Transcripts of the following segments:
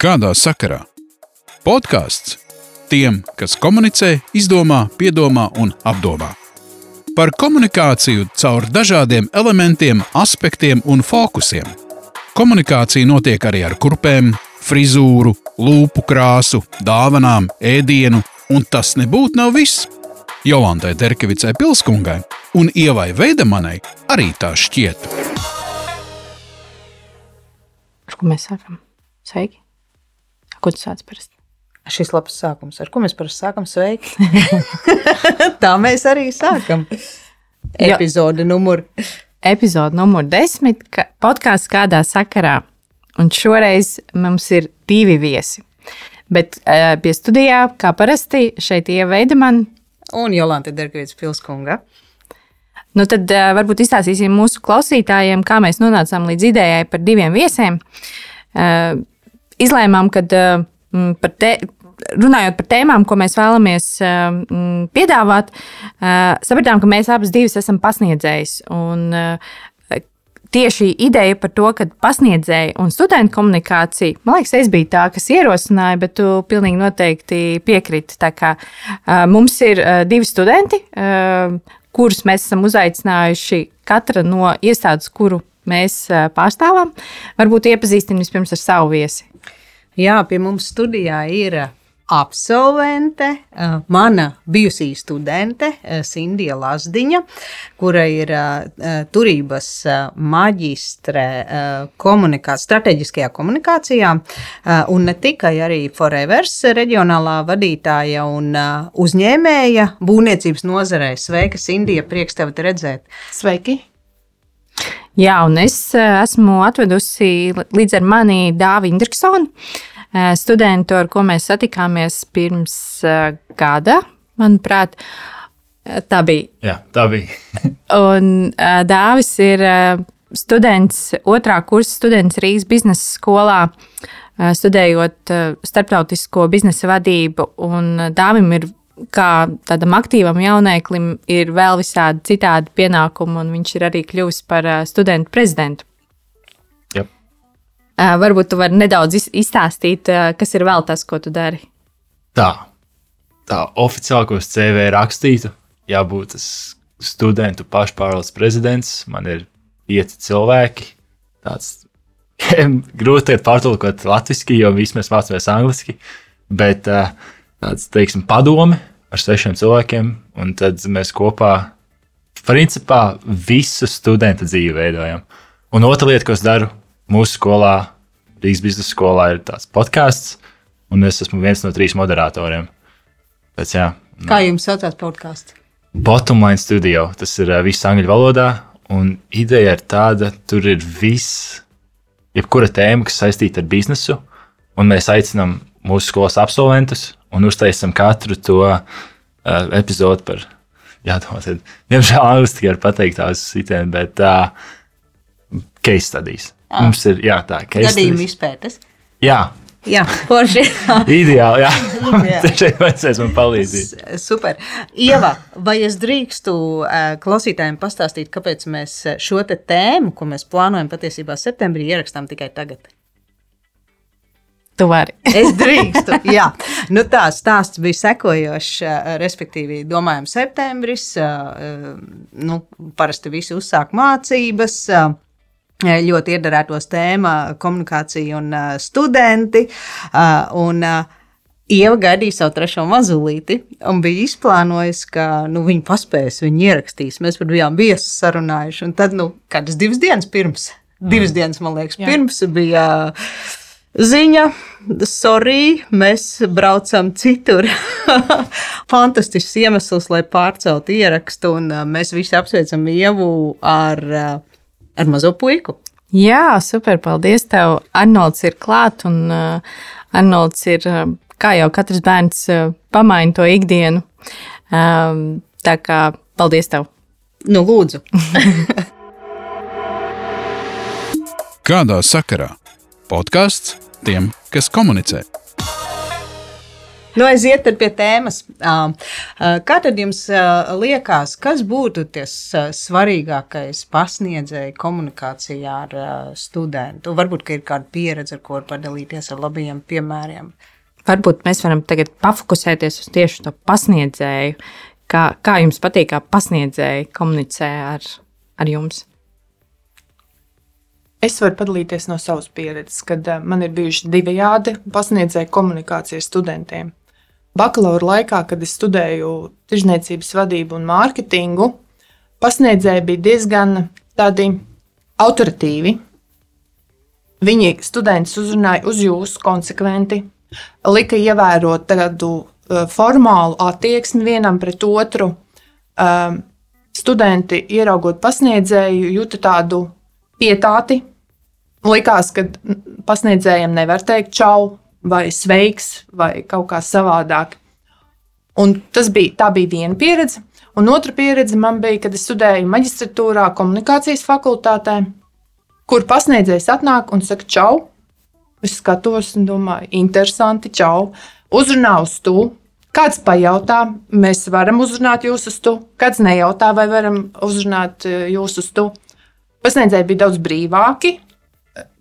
Kādā sakarā? Podkāsts tiem, kas komunicē, izdomā, piedomā un apdomā. Par komunikāciju caur dažādiem elementiem, aspektiem un fokusiem. Komunikācija notiek arī ar kurpēm, frizūru, lūpu krāsu, dāvanām, ēdienu, un tas nebūtu nav viss. Jolantai Terkevicai Pilskungai un Ievai Veidemanai arī tā šķiet. Ko mēs sākam? Sveiki! Ko tu sāc parasti? Šis labs sākums, ar ko mēs parasti sākam sveiki. Tā mēs arī sākam. Epizode numur. Epizode numur desmit, ka podkāsts kādā sakarā. Un šoreiz mums ir divi viesi. Bet uh, pie studijā, kā parasti, šeit ieveida man. Un Jolanta Dergvīts Pilskunga. Nu tad uh, varbūt izstāstīsim mūsu klausītājiem, kā mēs nonācām līdz idejai par diviem viesiem. Uh, izlēmām, ka uh, par te, runājot par tēmām, ko mēs vēlamies uh, piedāvāt, uh, sapratām, ka mēs abas divas esam pasniedzējis. Un, tieši ideja par to, ka pasniedzēja un studentu komunikācija, man liekas, es biju tā, kas ierosināja, bet tu pilnīgi noteikti piekriti. Tā kā mums ir divi studenti, kurus mēs esam uzaicinājuši katra no iestādes, kuru mēs pārstāvam. Varbūt iepazīstinām vispirms ar savu viesi. Jā, pie mums studijā ir absolvente, mana bijusī studente Sindija Lazdiņa, kura ir turības maģistre komunikācijā, strateģiskajā komunikācijā, un ne tikai arī Forevers reģionālā vadītāja un uzņēmēja būvniecības nozarē. Sveika, Sindija, prieks tevi redzēt! Sveiki! Jā, un es esmu atvedusi līdz ar mani Dāvi Indriksonu, studentu, ar ko mēs satikāmies pirms gada, manuprāt. Tā bija. Jā, tā bija. un Dāvis ir students, otrā kursa students Rīgas biznesa skolā, studējot starptautisko biznesa vadību. Un Dāvim ir kā tādam aktīvam jauneklim ir vēl visādi citādi pienākumi, un viņš ir arī kļuvis par studentu prezidentu. Yep. Varbūt tu vari nedaudz izstāstīt, kas ir vēl tas, ko tu dari. Tā, tā oficiāli, ko es CV rakstītu, jābūt studentu pašpārvaldes prezidents. Man ir pieci cilvēki. Tāds grūti pārtulkot latviešu, jo visi mēs mācāmies angliski. Bet tāds, teiksim, padome ar sešiem cilvēkiem, un tad mēs kopā, principā, visu studentu dzīvi veidojam. Un otra lieta, ko es daru mūsu skolā, Rīgas biznesa skolā, ir tāds podkāsts, un es esmu viens no trīs moderatoriem. Pēc, jā, Kā jums saucās podkāsts? Bottomline studio, tas ir viss angļu valodā, un ideja ir tāda, tur ir viss, jebkura tēma, kas saistīta ar biznesu, un mēs aicinām mūsu skolas absolventus un uztaisām katru to uh, epizodu par, jādomā, tad, diemžēl angliski var pateikt tās sitienu, bet uh, case studies. Ah. Mums ir, jā, tā, case Gadījuma studies. izpētes. Jā, Jā, forši. ideāli, jā. Jā. Šeit vajadzēs man palīdzēt. S- Super. Ieva, vai es drīkstu eh, klausītājiem pastāstīt, kāpēc mēs eh, šo te tēmu, ko mēs plānojam patiesībā septembrī, ierakstām tikai tagad? Tu vari. Es drīkstu. Jā, nu tā stāsts bija sekojošs. eh, Respektīvi, domājam, septembris. eh, eh, Nu, parasti visi uzsāk mācības. Ļoti iedarētos tēma komunikācija un studenti. Un, Ieva gaidīja savu trešo mazulīti un bija izplānojusi, ka nu, viņa paspēs, viņa ierakstīs. Mēs pat bijām viesus sarunājuši. Un tad, nu, kādas divas dienas pirms, divas dienas, man liekas, pirms bija ziņa, sorry, mēs braucam citur. Fantastisks iemesls, lai pārceltu ierakstu, un uh, mēs visi apsveicam Ievu ar, uh, ar mazo puiku. Jā, super. Paldies tev. Arnolds ir klāt, un uh, Arnolds ir, kā jau katrs bērns, pamaina to ikdienu. Um, tā kā paldies tev. Nu, lūdzu. Kādā sakarā? Podkāsts tiem, kas komunicē. Nu, aiziet pie tēmas. Kā tad jums liekas, kas būtu tas svarīgākais pasniedzēja komunikācijā ar studentu? Varbūt, ka ir kāda pieredze, ar ko padalīties ar labiem piemēriem. Varbūt mēs varam tagad pafokusēties uz tieši to pasniedzēju. Kā, kā jums patīk, kā pasniedzēji komunicē ar, ar jums? Es varu padalīties no savas pieredzes, kad man ir bijuši divi jādi pasniedzēji komunikācijas studentiem. Bakalaura laikā, kad es studēju tirzniecības vadību un mārketingu, pasniedzēji bija diezgan tādi autoritīvi. Viņi studentus uzrunāja uz jūsu konsekventi, lika ievērot tādu uh, formālu attieksmi vienam pret otru. Um, studenti, ieraugot pasniedzēju, jūta tādu pietāti. Likās, ka pasniedzējiem nevar teikt čau, vai sveiks, vai kaut kā savādāk. Un tas bija, tā bija viena pieredze. Un otra pieredze man bija, kad es studēju maģistratūrā, komunikācijas fakultātē, kur pasniedzējs atnāk un saka, čau. Es skatos un domāju, interesanti, čau. Uzrunā uz tu. Kāds pajautā, mēs varam uzrunāt jūs uz tu. Kāds nejautā, vai varam uzrunāt eh, jūs uz tu. Pasniedzēji bija daudz brīvāki,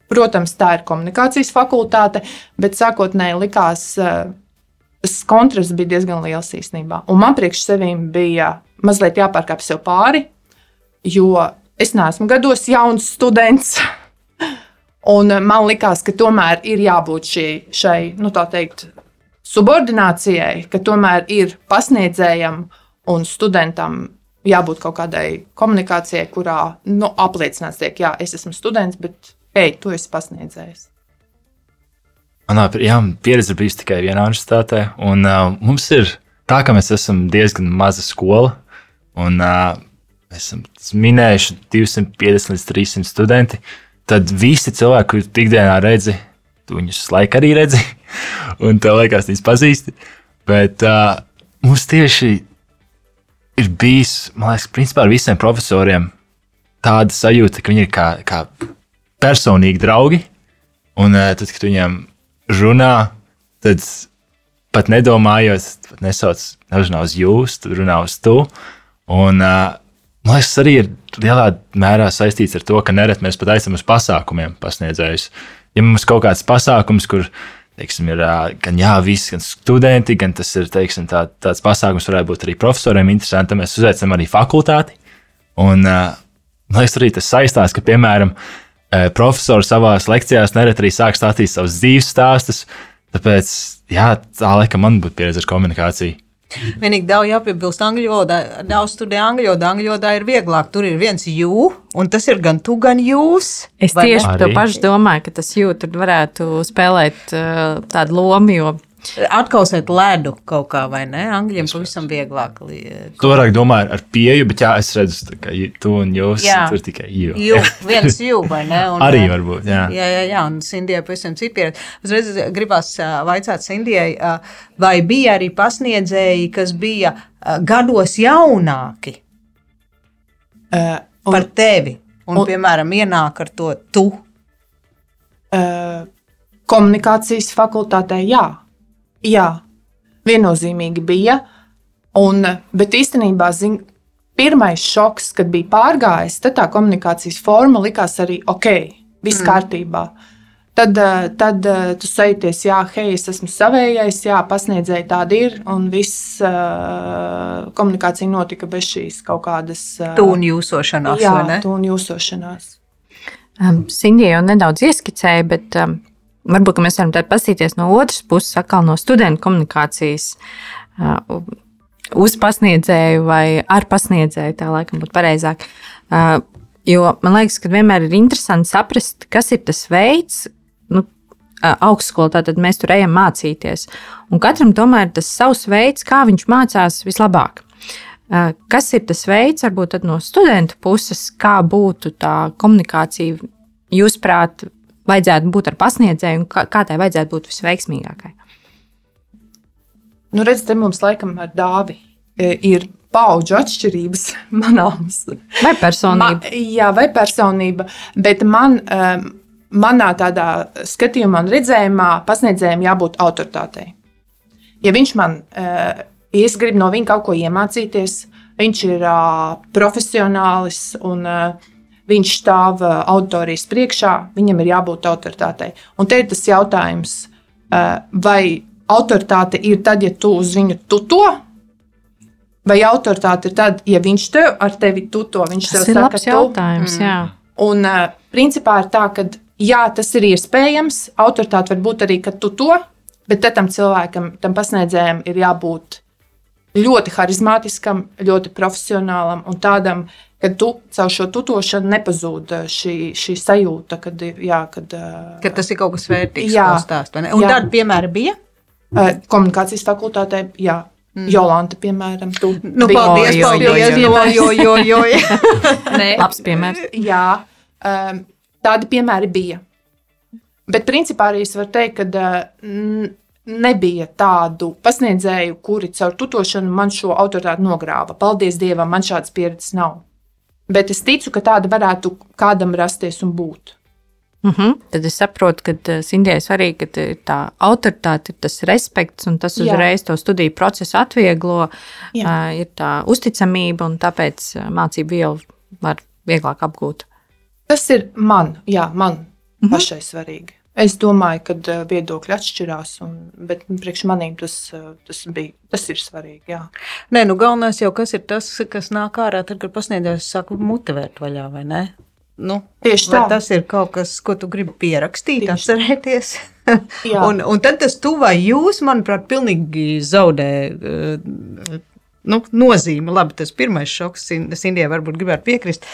Protams, tā ir komunikācijas fakultāte, bet sākotnēji likās, eh, tas kontrasts bija diezgan liels īstenībā. Un man priekš sevīm bija mazliet jāpārkāpj sev pāri, jo es neesmu gados jauns students. Un man likās, ka tomēr ir jābūt šī, šai, nu tā teikt, subordinācijai, ka tomēr ir pasniedzējam un studentam jābūt kaut kādai komunikācijai, kurā nu, apliecināts tiek, jā, es esmu students, bet Ej, tu esi pasniedzējis. Manā jā, pieredze bija tikai vienā universitātē, un uh, mums ir tā, ka mēs esam diezgan maza skola. Un, uh, mēs esam minējuši 250 līdz 300 studenti. Tad visi cilvēki, kurus ikdienā redzi, tu viņus laika arī redzi, un tev liekas, viņus pazīsti. Bet uh, mums tieši ir bijis, man liekas, principā ar visiem profesoriem tāda sajūta, ka viņi ir kā, kā personīgi draugi. Un uh, tad, kad viņiem runā, tad pat nedomājot, pat nesauc nežinā uz jūs, tad runā uz tu. Un, uh, man liekas, tas arī ir lielā mērā saistīts ar to, ka nereti mēs pat aizsam uz pasākumiem pasniedzējus. Ja mums kaut kāds pasākums, kur teiksim, ir gan jā, visi, gan studenti, gan tas ir teiksim, tā, tāds pasākums, varētu būt arī profesoriem interesanti, tad mēs uzaicinām arī fakultāti. Un, man liekas, arī tas saistās, ka, piemēram, profesori savā lekcijā nereti arī sāk stāstīt savus dzīves stāstus. Tāpēc, jā, tā laikam man būtu pieredze ar komunikāciju. Vienīgi daudz jāpiebilst angļu valodā. Daudz studē angļu valodā. Angļu valodā ir vieglāk. Tur ir viens jū, un tas ir gan tu, gan jūs. Es tieši to pašu domāju, ka tas jū tur varētu spēlēt uh, tādu lomu, jo Atkausēt ledu kaut kā, vai ne? Angļiem pavisam vieglāk. Tu vairāk domā ar pieeju, bet jā, es redzu, ka tu un jūs jā. tur tikai jū. jū viens jū, vai ne? Un, Arī varbūt, jā. Jā, jā, jā, un Sindijai pavisam citi pieredze. Uzreiz gribās vaicāt Sindijai, vai bija arī pasniedzēji, kas bija gados jaunāki uh, un, par tevi? Un, un, piemēram, ienāk ar to tu. Uh, komunikācijas fakultātē, jā. Jā, viennozīmīgi bija. Un, bet īstenībā zin, pirmais šoks, kad bija pārgājis, tad tā komunikācijas forma likās arī ok, viss mm. kārtībā. Tad, eh, tad eh, tu sajūties, jā, hei, es esmu savējais, jā, pasniedzēji tādi ir, un viss uh, komunikācija notika bez šīs kaut kādas uh, tūnu jūsošanās. Jā, tūnu jūsošanās. Um, Sindija jau nedaudz ieskicēja, bet um, Varbūt mēs varam paskatīties no otras puses, atkal no studentu komunikācijas. Uz pasniedzēju vai ar pasniedzēju, tā laikam būtu pareizāk. Jo man liekas, ka vienmēr ir interesanti saprast, kas ir tas veids, nu, augstskolā, tad mēs tur ejam mācīties. Un katram tomēr ir tas savs veids, kā viņš mācās vislabāk. Kas ir tas veids, varbūt no studentu puses, kā būtu tā komunikācija, jūsuprāt, vajadzētu būt ar pasniedzēju un kā, kā tai vajadzētu būt visveiksmīgākai? Nu, redziet, mums laikam ar dāvi e, ir paudžu atšķirības manāmas. Vai personība? Ma, jā, vai personība. Bet man, e, manā tādā skatījumā un redzējumā pasniedzējiem jābūt autoritātei. Ja viņš man, ja es gribu no viņa kaut ko iemācīties, viņš ir profesionālis un uh, viņš stāv uh, auditorijas priekšā, viņam ir jābūt autoritātei. Un te ir tas jautājums, uh, vai autoritāte ir tad, ja tu uz viņu tuto, vai autoritāte ir tad, ja viņš tev ar tevi tuto, viņš Tas tev ir saka, labs tu. jautājums. Jā. Un uh, principā ir tā, ka jā, tas ir iespējams. Autoritāte var būt arī, ka tu to, bet tam cilvēkam, tam pasniedzējam, ir jābūt ļoti harizmātiskam, ļoti profesionālam un tādam, ka tu caur šo tutošanu nepazūd uh, šī, šī sajūta, kad, jā, kad, uh, Ka tas ir kaut kas vērtīgs, Jā. stāst. vai ne? Un Jā. tādi piemēri bija. uh, komunikācijas fakultātē, jā. Jolanta, piemēram, tu Nu, biji- paldies, jo, paldies. jo. Jo, jo, jo, jo. Nē, Labs piemērs. Jā, um, tādi piemēri bija. Bet principā arī es varu teikt, ka nebija tādu pasniedzēju, kuri caur tutošanu man šo autoritāti nogrāva. Paldies Dievam, man šādas pieredzes nav. Bet es ticu, ka tāda varētu kādam rasties un būt. Uh -huh. Tad es saprotu, ka uh, Sindijai svarīgi, ka tā- tā autoritāte ir tas respekts, un tas Jā. uzreiz to studiju procesu atvieglo. Jā. Uh, ir tā uzticamība, un tāpēc mācību vielu var vieglāk apgūt. Tas ir man, jā, man mhm. pašai svarīgi. Es domāju, ka uh, viedokļi atšķirās, un, bet priekš manīm tas, uh, tas, bija, tas ir svarīgi. Jā. Nē, nu galvenais jau kas ir tas, kas nāk ārā, tad, kad pasniedzējs saka motivērt vaļā, vai ne? Nu, Tieši tā. tas ir kaut kas, ko tu gribi pierakstīt, Tieši. atcerēties. Un, un tad tas tu vai jūs, manuprāt, pilnīgi zaudē uh, nu, nozīme. Labi, tas pirmais šoks, Sin- Sindijai varbūt gribētu piekrist.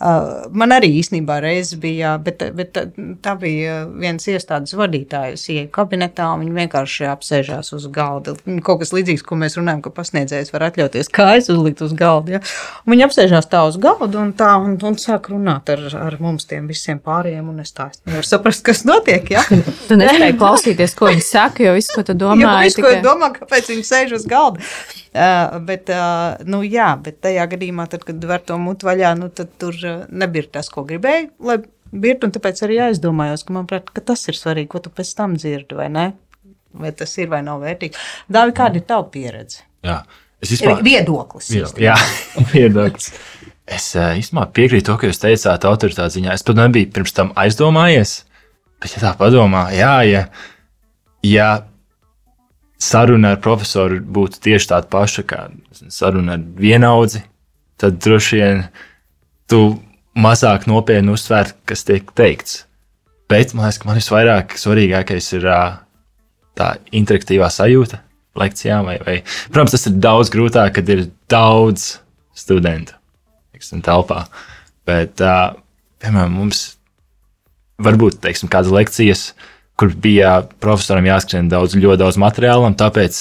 Uh, man arī īstenībā reiz bija, bet, bet tā, bija viens iestādes vadītājs, ieja kabinetā, un viņi vienkārši apsēžās uz galda. Kaut kas līdzīgs, ko mēs runājam, ka pasniedzējs var atļauties kājas uzlikt uz galda. Ja? Un viņi apsēžās tā uz galda un tā, un, un sāk runāt ar, ar mums tiem visiem pārējiem, un es tā es nevaru saprast, kas notiek. Ja? Tu nespēji klausīties, ko viņi saka, jo viss, ko tu domā, ir visu, ko es domāju, kāpēc viņi sēž uz galda. Uh, bet, uh, nu, jā, bet tajā gadījumā, tad, kad var to mutu vaļā, nu, tad tur uh, nebija tas, ko gribēju, lai birtu, un tāpēc arī aizdomājos, ka, manuprāt, ka tas ir svarīgi, ko tu pēc tam dzirdi, vai ne? Vai tas ir vai nav vērtīgi. Dāvi, kāda ir tava pieredze? Jā, es vispār. Viedoklis. Jā, jā viedoklis. Es īstenībā piekrītu to, ka jūs teicāt, autoritātes ziņā. Es pat nebiju pirms tam aizdomājies. Bet, ja tā padomā, jā, ja, ja saruna ar profesoru būtu tieši tāda paša kā saruna ar vienaudzi, tad droši vien tu mazāk nopietni uztver, kas tiek teikts. Bet man liekas, ka man visvairāk svarīgākais ir tā interaktīvā sajūta lekcijām. Vai, vai. Protams, tas ir daudz grūtāk, kad ir daudz studentu teiksim, telpā. Bet, piemēram, mums var būt teiksim, kādas lekcijas, kur bija profesoram jāskrien daudz, ļoti daudz materiālu, un tāpēc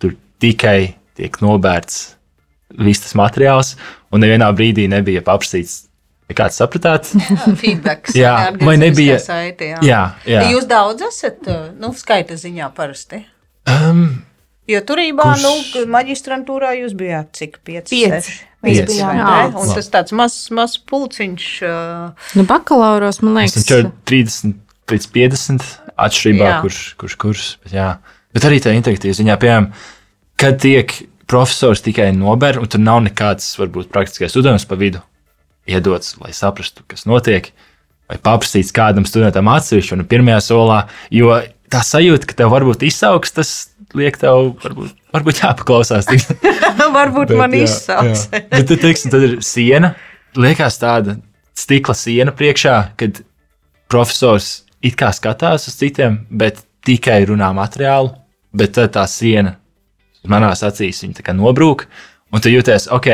tur tikai tiek nobērts viss tas materiāls, un nevienā brīdī nebija paprasīts. Kāds sapratāt? Feedbacks. Jā, vai nebija- Saiti, jā. Jā, jā. Jūs daudz esat, uh, nu, skaita ziņā parasti. Um, Jo turībā, Kurš- nu, maģistrantūrā jūs bijāt cik pieci? Pieci. Mēs Pieci, bijām, ne? Un tas tāds mazs, mazs pulciņš. Uh, Nu, bakalauros, man liekas, tam 30 līdz 50 atšķirībā, Jā. kurš, kurš kurs. Bet, jā. bet arī tā interaktīva ziņā, piemēram, kad tiek profesors tikai nober, un tur nav nekāds, varbūt, praktiskais uzdevums pa vidu iedots, lai saprastu, kas notiek, vai paprastīts kādam studentam atsevišķi un pirmajā solā, jo tā sajūta, ka tev varbūt izsauks, tas liek tev, varbūt, varbūt jāpaklausās. varbūt Bet, man jā, izsauc. jā. Bet tad, teiksim, tad ir siena. Liekas, tāda stikla siena priekšā, kad profesors it kā skatās uz citiem, bet tikai runā materiālu. Bet tad tā siena manās acīs viņa nobrūk. Un tu jūties, ok,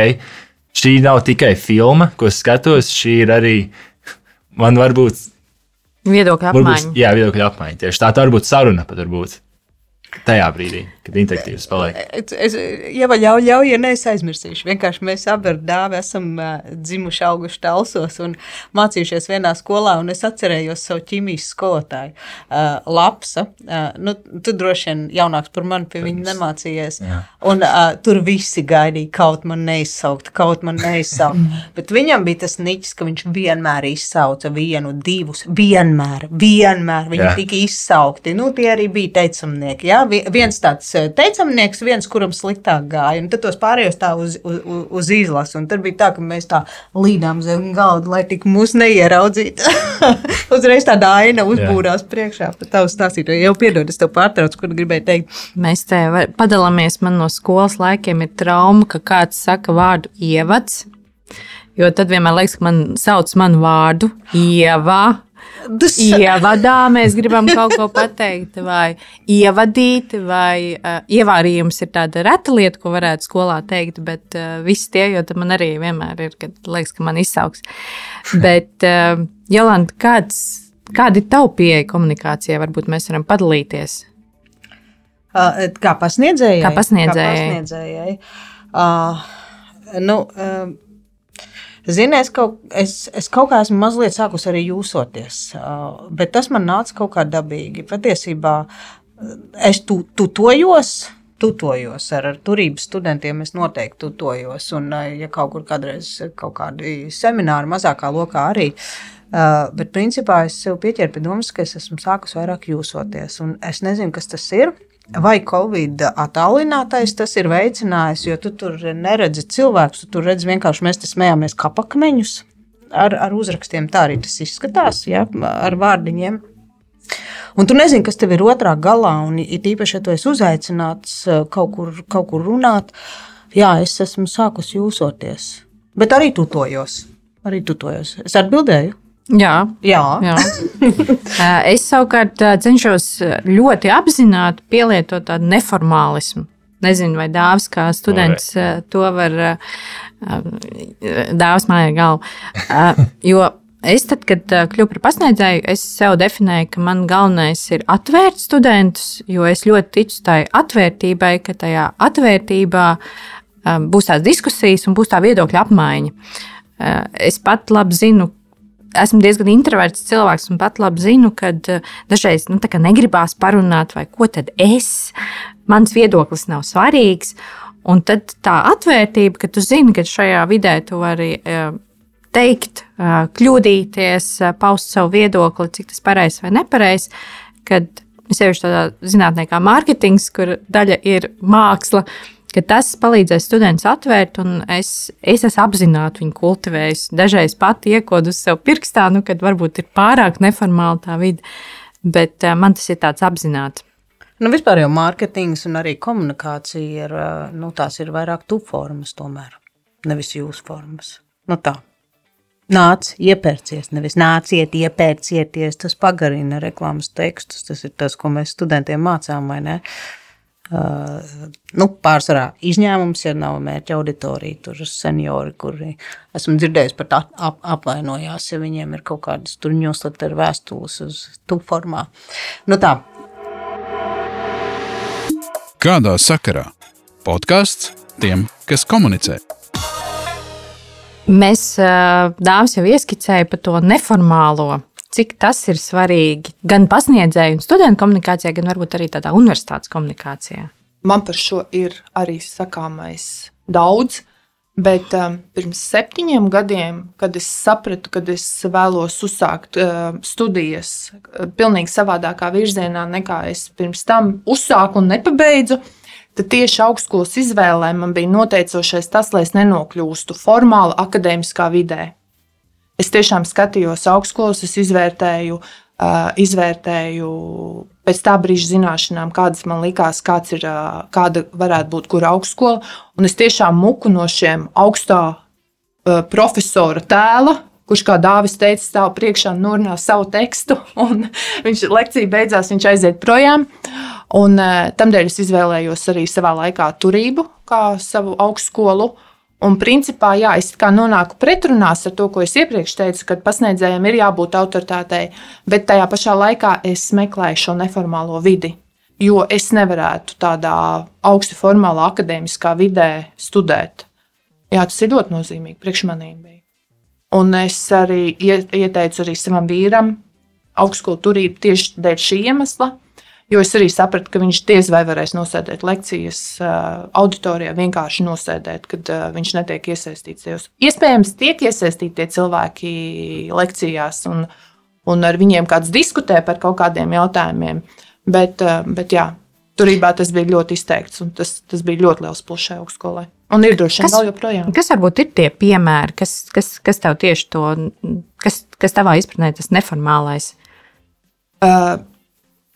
šī nav tikai filma, ko es skatos, šī ir arī. Man varbūt, viedokļa varbūt apmaiņa. jā, viedokļa apmaiņa. Tieši tā, tā varbūt saruna pat varbūt. Tajā brīdī, kad interaktīvs paliek. Es, ja man ļauj, ļauj, ja ne, es aizmirsīšu. Vienkārši mēs abi ar dāvi esam dzimuši, auguši talsos un mācījušies vienā skolā. Un es atcerējos savu ķīmijas skolotāju, uh, Lapsa. Uh, nu, tu droši vien jaunāks par mani pie viņa nemācījies. Jā. Un uh, tur visi gaidīja, kaut man neizsaukt, kaut man neizsaukt. Bet viņam bija tas niķis, ka viņš vienmēr izsauca vienu, divus, vienmēr, vienmēr. Viņi Jā. tika izsaukti. Nu, tie arī bija teicamnieki. Jā, vi- viens tāds teicamnieks, viens, kuram sliktāk gāja. Un tad tos pārējos tā uz, uz, uz- izlasu. Un tad bija tā, ka mēs tā līdām zem galda, lai tik mūs neieraudzītu. Uzreiz tāda aina uzbūrās priekšā par tavu stāstīto. Jau piedod, es tev pārtraucu, kur gribēju teikt. Mēs te padalāmies. Man no skolas laikiem ir trauma, ka kāds saka vārdu ievads. Jo tad vienmēr liekas, ka man sauc manu vārdu Ieva. Ievadā mēs gribam kaut ko pateikt, vai ievadīt, vai uh, ievārījums ir tāda reta lieta, ko varētu skolā teikt, bet uh, viss tie, jo man arī vienmēr ir, kad liekas, ka man izsauks. Bet, uh, Jolanta, kāds, kāda ir tava pieeja komunikācijai? Varbūt mēs varam padalīties. Uh, Kā pasniedzējai? Kā pasniedzējai. Kā pasniedzējai. Uh, nu, uh, Zini, es kaut, es, es kaut kā esmu mazliet sākus arī jūsoties, uh, bet tas man nāca kaut kā dabīgi. Patiesībā uh, es tu, tutojos, tutojos ar, ar turības studentiem, es noteikti tutojos. Un, uh, ja kaut kur kādreiz kaut kādi semināri mazākā lokā arī. Uh, bet principā es sev pieķēru pie domas, ka es esmu sākus vairāk jūsoties. Un es nezinu, kas tas ir. Vai Covid attālinātais tas ir veicinājis, jo tu tur neredzi cilvēkus, tu tur redzi vienkārši mēs te smējāmies kapakmeņus ar, ar uzrakstiem. Tā arī tas izskatās, ja, ar vārdiņiem. Un tu nezini, kas tev ir otrā galā, un it īpaši, ja tu esi uzaicināts eh, kaut kur, kaut kur runāt, jā, es esmu sākus jūsoties, bet arī tutojos. Arī tutojos. Es atbildēju. Jā, Jā, Jā. Es savukārt cenšos ļoti apzināti pielietot tādu neformālismu. Nezinu, vai dāvs kā students ā, to var. Dāvs mājā galva. Ā, Jo es, tad, kad kļuvu par pasniedzēju, es sev definēju, ka man galvenais ir atvērt studentus, jo es ļoti ticu tai atvērtībai, ka tajā atvērtībā būs tās diskusijas un būs tā viedokļa apmaiņa. Es pat labi zinu, esmu diezgan introverts cilvēks, un pat labi zinu, ka dažreiz nu, negribās parunāt, vai ko tad es. Mans viedoklis nav svarīgs. Un tad tā atvērtība, ka tu zini, ka šajā vidē tu vari eh, teikt, eh, kļūdīties, eh, paust savu viedokli, cik tas pareizs vai nepareizs. Kad sevišķi tādā zinātnē, kā mārketings, kur daļa ir māksla, ka tas palīdzēs students atvērt, un es, es esmu apzināti viņu kultivējis. Dažreiz pat iekodu uz sev pirkstā, nu, kad varbūt ir pārāk neformāla tā vide, bet uh, man tas ir tāds apzināts. Nu, vispār jau mārketings un arī komunikācija ir, ā, nu, tās ir vairāk tu formas tomēr, nevis jūs formas. Nu tā. Nāc, iepērcies, nevis nāciet, iepērcieties. Tas pagarina reklāmas tekstus. Tas ir tas, ko mēs studentiem mācām, vai ne? Uh, nu, pārsvarā izņēmums, ja nav mērķa auditorija, tur ir seniori, kuri esmu dzirdējis pat ap, ap, apvainojās, ja viņiem ir kaut kādas tur ar vēstules uz tu formā. Nu tā, Kādā sakarā? Podkāsts tiem, kas komunicē. Mēs ā, dāvs jau ieskicēja par to neformālo. Cik tas ir svarīgi gan pasniedzēju un studentu komunikācijā, gan varbūt arī tādā universitātes komunikācijā. Man par šo ir arī sakāmais daudz. Bet um, pirms septiņiem gadiem, kad es sapratu, ka es vēlos uzsākt uh, studijas uh, pilnīgi savādākā virzienā nekā es pirms tam uzsāku un nepabeidzu, tad tieši augstskolas izvēlē man bija noteicošais tas, lai es nenokļūstu formāli akadēmiskā vidē. Es tiešām skatījos augstskolas, es izvērtēju, izvērtēju pēc tā brīža zināšanām, kādas man likās, ir, kāda varētu būt kura augstskola. Un es tiešām muku no šiem augstā profesora tēla. Kurš, kā Dāvis teica, stāv priekšā un norunā savu tekstu, viņš lekcija beigās viņš aiziet projām. Un, tamdēļ es izvēlējos arī savā laikā turību, kā savu augstskolu. Un, principā, jā, es nonāku pretrunās ar to, ko es iepriekš teicu, ka pasniedzējiem ir jābūt autoritātei, bet tajā pašā laikā es meklēju šo neformālo vidi. Jo es nevarētu tādā augsti formālā, akadēmiskā vidē studēt. Jā, tas ir ļoti nozīmīgi priekš maniem. Un es arī ie- ieteicu arī savam vīram augstskolu turību tieši dēļ šī iemesla. Jo es arī sapratu, ka viņš diez vai varēs nosēdēt lekcijas auditorijā, vienkārši nosēdēt, kad viņš netiek iesaistīts tajos. Iespējams, tiek iesaistīti tie cilvēki lekcijās, un, un ar viņiem kāds diskutē par kaut kādiem jautājumiem. Bet, bet jā, turībā tas bija ļoti izteikts, un tas, tas bija ļoti liels pluss šai augstskolai. Un ir droši vien vēl joprojām. Kas varbūt ir tie piemēri, kas, kas, kas tev tieši to, kas, kas tavā izpratnē tas neformālais? Uh,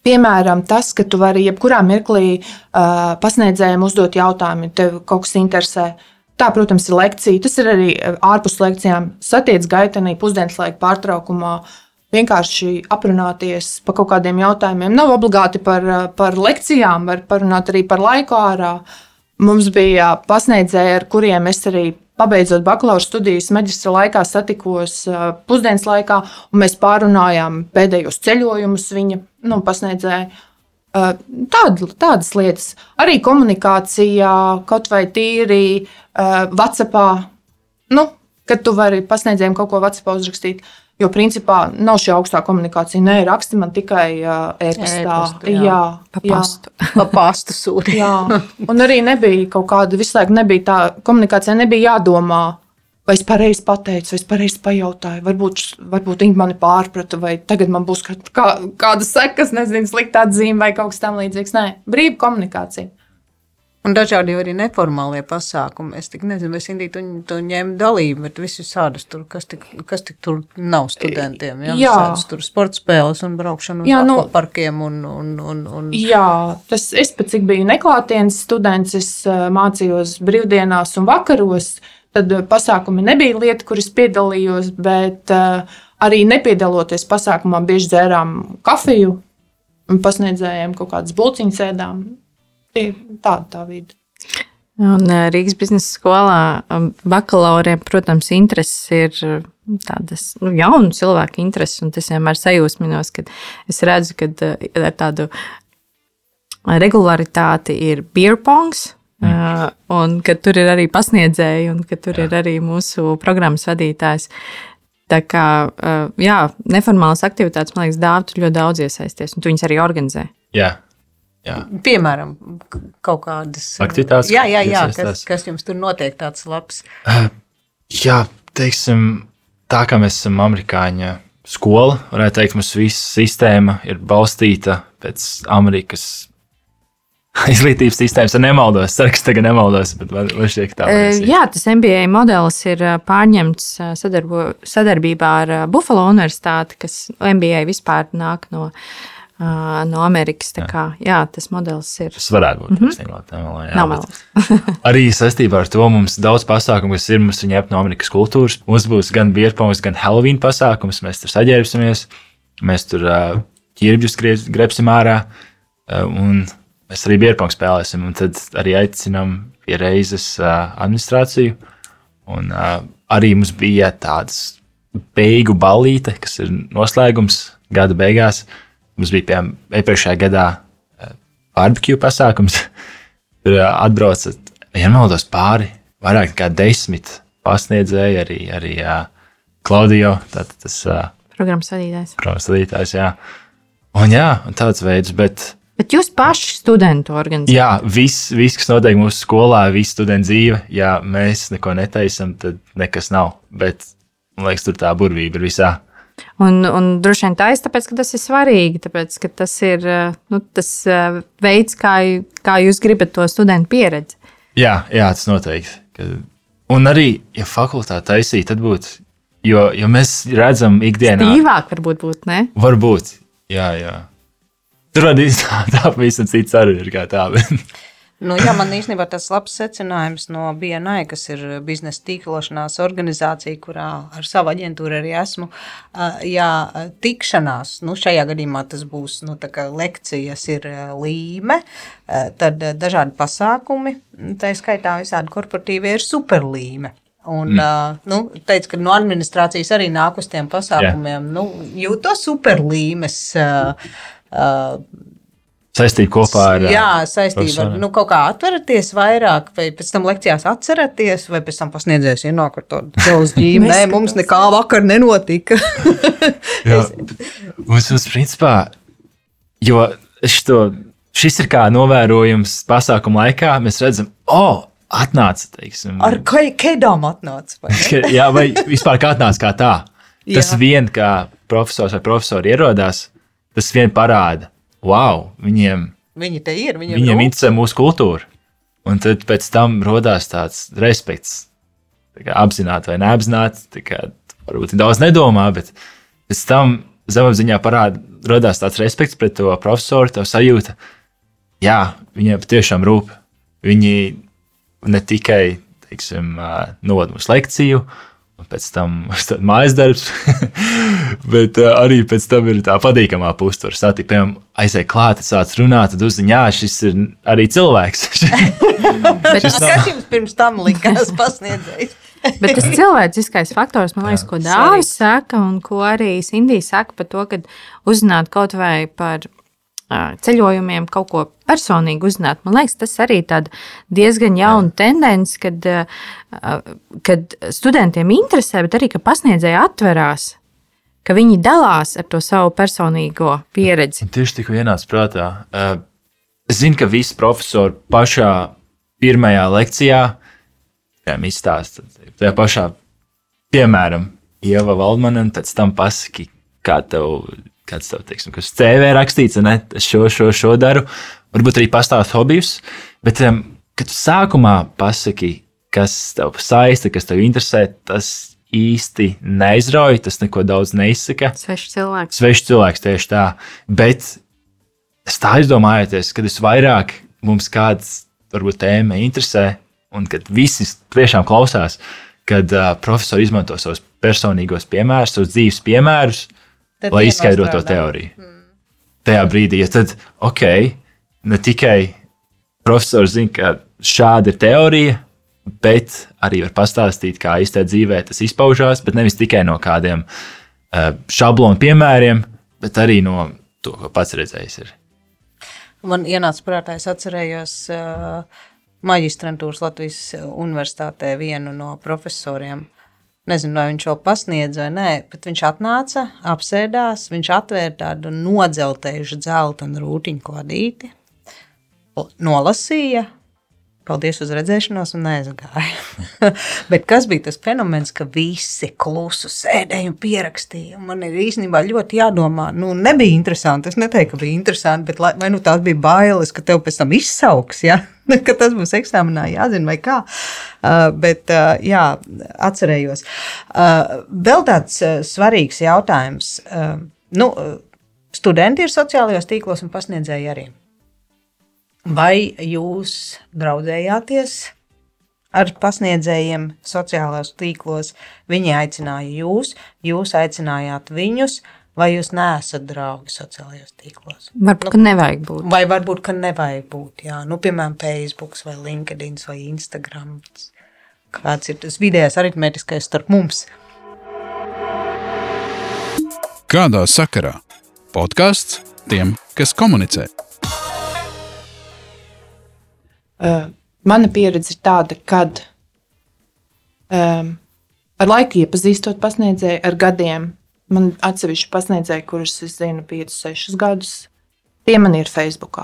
Piemēram, tas, ka tu vari jebkurā mirklī uh, pasniedzējiem uzdot jautājumu, ja tev kaut kas interesē. Tā, protams, ir lekcija. Tas ir arī ārpus lekcijām. Satiec gaitenī pusdienas laika pārtraukumā. Vienkārši aprunāties par kaut kādiem jautājumiem. Nav obligāti par, par lekcijām, var parunāt arī par laiku ārā. Mums bija pasniedzēji, ar kuriem es arī pabeidzot bakalaura studijas, maģistra laikā satikos pusdienas laikā, un mēs pārunājām pēdējos ceļojumus viņa nu, pasniedzēja. Tād, tādas lietas, arī komunikācijā, kaut vai tīri uh, WhatsApp. Nu, kad tu vari pasniedzējiem kaut ko WhatsApp uzrakstīt. Jo principā nav šī augstā komunikācija. Nē, raksti man tikai e-pastā. E-pastu, jā. jā, Pa jā. pastu. Pa pastu sūti. Jā, un arī nebija kaut kāda, visu laiku nebija tā komunikācija, nebija jādomā, vai es pareizi pateicu, vai es pareizi pajautāju. Varbūt, varbūt viņi mani pārprata, vai tagad man būs kā, kā, kāda sekas, nezinu, slikta atzīme vai kaut kas tamlīdzīgs. Nē, brīva komunikācija. Un dažādi arī neformālie pasākumi. Es tik nezinu, vai Sindī tu, tu ņem dalību, bet visus sādus tur, kas tik, kas tik tur nav studentiem. Jā, Jā. Visādas tur sporta spēles un braukšana uz Jā, nu- parkiem un, un, un, un Jā, tas es pat cik biju neklātienes students, es mācījos brīvdienās un vakaros. Tad pasākumi nebija lieta, kuras piedalījos, bet arī nepiedaloties pasākumā, bieži dzērām kafiju un pasniedzējiem kaut kādas bulciņas ēdām. Tāda tā vide. Un eh, Rīgas biznesa skolā um, bakalauriem, protams, intereses ir eh, tādas nu, jaunu cilvēku intereses, un tas vienmēr sajūsminos, kad es redzu, ka ar tādu regularitāti ir beer pongs. Mm. Un ka tur ir arī pasniedzēji, un ka tur Jā. ir arī mūsu programmas vadītājs. Tā kā eh, jā, neformālas aktivitātes, man liekas, dāvā tur ļoti daudz iesaisties, un tu viņus arī organizē. Jā, jā. piemēram, kaut kādas Aktivitātes, Jā, jā, jā kas, kas jums tur notiek tāds labs. Jā, teiksim, tā kā mēs esam amerikāņu skola, varētu teikt, mums visa sistēma ir balstīta pēc Amerikas izglītības sistēmas. Es nemaldos, ceru, ka tagad nemaldos, bet man šķiet, ka tā Eh, ir. Jā, tas MBA modelis ir eh, pārņemts eh, sadarbo, sadarbībā ar eh, Buffalo Universitāti, kas MBA vispār nāk no, eh, no Amerikas. Kā, jā, tas modelis ir. Tas varētu būt. Mm -hmm. tā, jā, Nav melis. arī saistībā ar to mums daudz pasākumu, kas ir mums ņemt no Amerikas kultūras. Mums būs gan bierpauns, gan Halloween pasākums. Mēs tur saģērbsimies, mēs tur uh, ķirbjus grebsim ārā. Uh, un mēs arī bierpauns spēlēsim. Un tad arī aicinām pie reizes uh, administrāciju. Un uh, arī mums bija tāds beigu ballīte, kas ir noslēgums gada beigās. Mums bija piemēram iepriekšējā gadā uh, barbecue pasākums. Tur ā, atbrauca, ja nemaldos, pāri vairāk nekā desmit pasniedzēji, arī, arī uh, Klaudijo, tātad tas Programmas vadītājs. programmas vadītājs. Jā. Un, jā, un tāds veids, bet Bet jūs paši studentu organizējat. jā, viss, vis, kas notiek mūsu skolā, viss studenta dzīve, ja mēs neko netaisam, tad nekas nav. Bet, man liekas, tur tā burvība ir visā. Un, un droši vien tā ir tāpēc, ka tas ir svarīgi. Tāpēc, ka tas ir eh, nu, tas eh, veids, kā, kā jūs gribat to studentu pieredzi. Jā, jā tas noteikti. Un arī, ja fakultāte taisīja, tad būtu. Jo, jo mēs redzam, ikdienā Tīvāk varbūt būt, ne? Varbūt, jā, jā. Tur būt tā, tā pavisam cits arī ir kā tā. bet- Nu, jā, man īstenībā tas labs secinājums no BNI, kas ir biznesa tīklošanās organizācija, kurā ar savu aģentūru arī esmu. Jā, tikšanās, nu, šajā gadījumā tas būs nu, lekcijas, ir līme, tad dažādi pasākumi, tā skaitā visādi korporatīvie ir superlīme. Un, mm. uh, nu, teica, ka no administrācijas arī nāk uz tiem pasākumiem. Nu, jūtos superlīmes. Uh, uh, Saistība kopā ar. Jā, saistībā ar nu, kaut kā atveraties vairāk, vai pēc tam lekcijās atceraties, vai pēc tam pasniedzējis ienāk ar to dzelzceļa ģīmi. Nē, mums nekā vakar nenotika. Jā, mums, mums principā, jo šito, šis ir kā novērojums pasākuma laikā, mēs redzam, o, oh, atnāca, teiksim, ar kedām atnāca. vai Jā, vai vispār kā atnāca kā tā. Tas Jā. vien, kā profesors vai profesori ierodās, tas vien parāda, wow, viņiem Viņi te ir. Viņiem, Viņiem interesē mūsu kultūra. Un tad pēc tam radās tāds respekts. Tā Apzināti vai neapzināti, varbūt daudz nedomā, bet pēc tam zemapziņā parādās tāds respekts pret to profesoru, tā sajūta, jā, viņiem patiešām rūp. Viņi ne tikai teiksim, novada mums lekciju, pēc tam mājas darbs, bet ā, arī pēc tam ir tā patīkamā puse. Tur satikt, piemēram, aiziet klāt, sāc runāt, tad uzzina, jā, šis ir arī cilvēks. Bet, Kas jums pirms tam likās pasniedzējis? bet tas cilvēciskais faktors, man liekas, ko Dāvis saka, un ko arī Sindija saka par to, ka uzzināt kaut vai par ceļojumiem, kaut ko personīgi uzzināt. Man liekas, tas arī ir diezgan jauna tendence, kad, kad studentiem interesē, bet arī ka pasniedzēji atverās, ka viņi dalās ar to savu personīgo pieredzi. Un Tieši tikko ienāca prātā. Es zinu, ka visi profesori pašā pirmajā lekcijā izstāsta tajā pašā, piemēram, Ieva Valdmana, un pēc tam pasaki, kā tev, kāds tev, teiksim, kas CV rakstīts, ne, šo, šo, šo daru. Varbūt arī pastāst hobijus, bet, um, kad tu sākumā pasaki, kas tev saista, kas tev interesē, tas īsti neizrauj, tas neko daudz neizsaka Svešs cilvēks. svešs cilvēks tieši tā. Bet es tā aizdomājos, kad es vairāk mums kāds varbūt tēma interesē, un kad visi tiešām klausās, kad uh, profesori izmanto savus personīgos piemērus, savus dzīves piemērus, Tad lai izskaidrotu to teoriju. Mm. Tajā brīdī, ja tad, ok, ne tikai profesors zina, ka šāda ir teorija, bet arī var pastāstīt, kā īstenībā dzīvē tas izpaužās, bet nevis tikai no kādiem uh, šablonu piemēriem, bet arī no to, ko pats redzējis. Ir. Man ienāca prātā, es atcerējos uh, maģistrantūras Latvijas universitātē vienu no profesoriem. Nezinu, vai viņš vēl pasniedz vai nē, bet viņš atnāca, apsēdās, viņš atvēra tādu nodzeltējušu dzeltenu rūtiņu kladīti, nolasīja, paldies uz redzēšanos un aizgāja. bet kas bija tas fenomens, ka visi klusu sēdēja un pierakstīja? Man ir īstenībā ļoti jādomā, nu nebija interesanti, es neteiktu, ka bija interesanti, bet lai, vai nu tās bija bailes, ka tev pēc tam izsauks, ja? ka tas būs eksāmenā jāzina vai kā. Uh, bet uh, jā, atcerējos. Uh, vēl tāds uh, svarīgs jautājums. Uh, nu, uh, studenti ir sociālajos tīklos un pasniedzēji arī. Vai jūs draudzējāties ar pasniedzējiem sociālajos tīklos? Viņi aicināja jūs, jūs aicinājāt viņus, vai jūs neesat draugi sociālajos tīklos? Varbūt, ka nevajag būt. Vai varbūt, ka nevajag būt, jā, nu, piemēram, Facebook vai LinkedIn vai Instagram. Kāds ir tas vidējais aritmētiskais starp mums? Kādā sakarā? Podkāsts tiem, kas komunicē. Uh, mana pieredze ir tāda, ka um, ar laiku iepazīstot pasniedzēju, ar gadiem, man atsevišķi pasniedzēji, kurus es zinu 5, 6 gadus, tie man ir Facebook,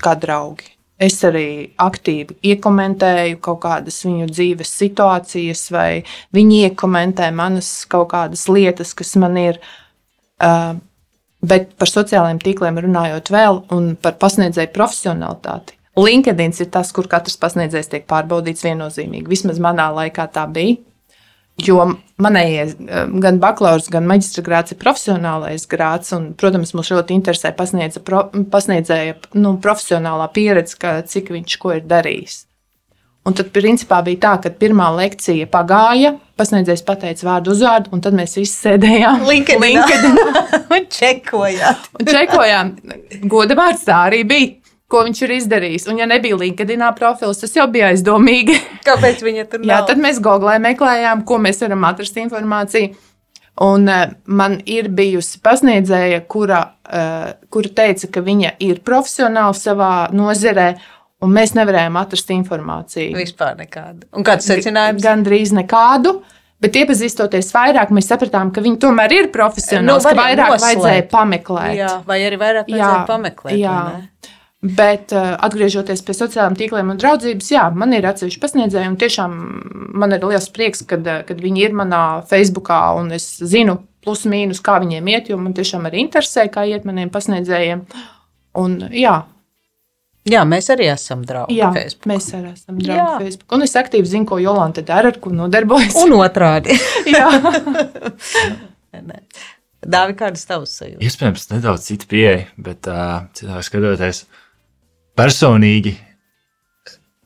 kā draugi. Es arī aktīvi iekomentēju kaut kādas viņu dzīves situācijas, vai viņi iekomentē manas kaut kādas lietas, kas man ir. Uh, bet par sociālajiem tīkliem runājot vēl, un par pasniedzēju profesionalitāti. LinkedIn ir tas, kur katrs pasniedzējs tiek pārbaudīts viennozīmīgi. Vismaz manā laikā tā bija. Jo manējie gan bakalaura, gan maģistra grāts ir profesionālais grāts. Un, protams, mums ļoti interesē pro, pasniedzēja nu, profesionālā pieredze, ka, cik viņš ko ir darījis. Un tad, principā, bija tā, ka pirmā lekcija pagāja, pasniedzējs pateica vārdu uzvārdu, un tad mēs visi sēdējām LinkedInā. un čekojāt. un čekojām. Goda vārds tā arī bija. Ko viņš ir izdarījis. Un, ja nebija LinkedIn profils, tas jau bija aizdomīgi. Kāpēc viņa tur nav? Jā, tad mēs Google meklējām, ko mēs varam atrast informāciju. Un uh, man ir bijusi pasniedzēja, kura, uh, kura teica, ka viņa ir profesionāli savā nozarē, un mēs nevarējām atrast informāciju. Vispār nekādu. Un kāds secinājums? Gan drīz nekādu. Bet iepazīstoties vairāk, mēs sapratām, ka viņi tomēr ir profesionāli. Nu, vairāk noslēpt. vajadzēja pameklēt. Jā, vai arī vairāk vajadzēja pameklēt? Jā. Bet, uh, atgriežoties pie sociālajiem tīkliem un draudzības, jā, man ir atsevišķi pasniedzēji, un tiešām man ir liels prieks, kad, uh, kad viņi ir manā Facebookā, un es zinu, plus mīnus, kā viņiem iet, jo man tiešām arī interesē, kā iet maniem pasniedzējiem. Un, jā, Jā, mēs arī esam draugi. Jā, Facebook. mēs arī esam Jā. draugi Facebook. Un es aktīvi zinu, ko Jolanta dara, ar ko nodarbojas. Un otrādi. Jā. Dāvi, kādas tavas sajūtas? Iespējams, nedaudz cita pieeja, bet uh, citādi skatoties, personīgi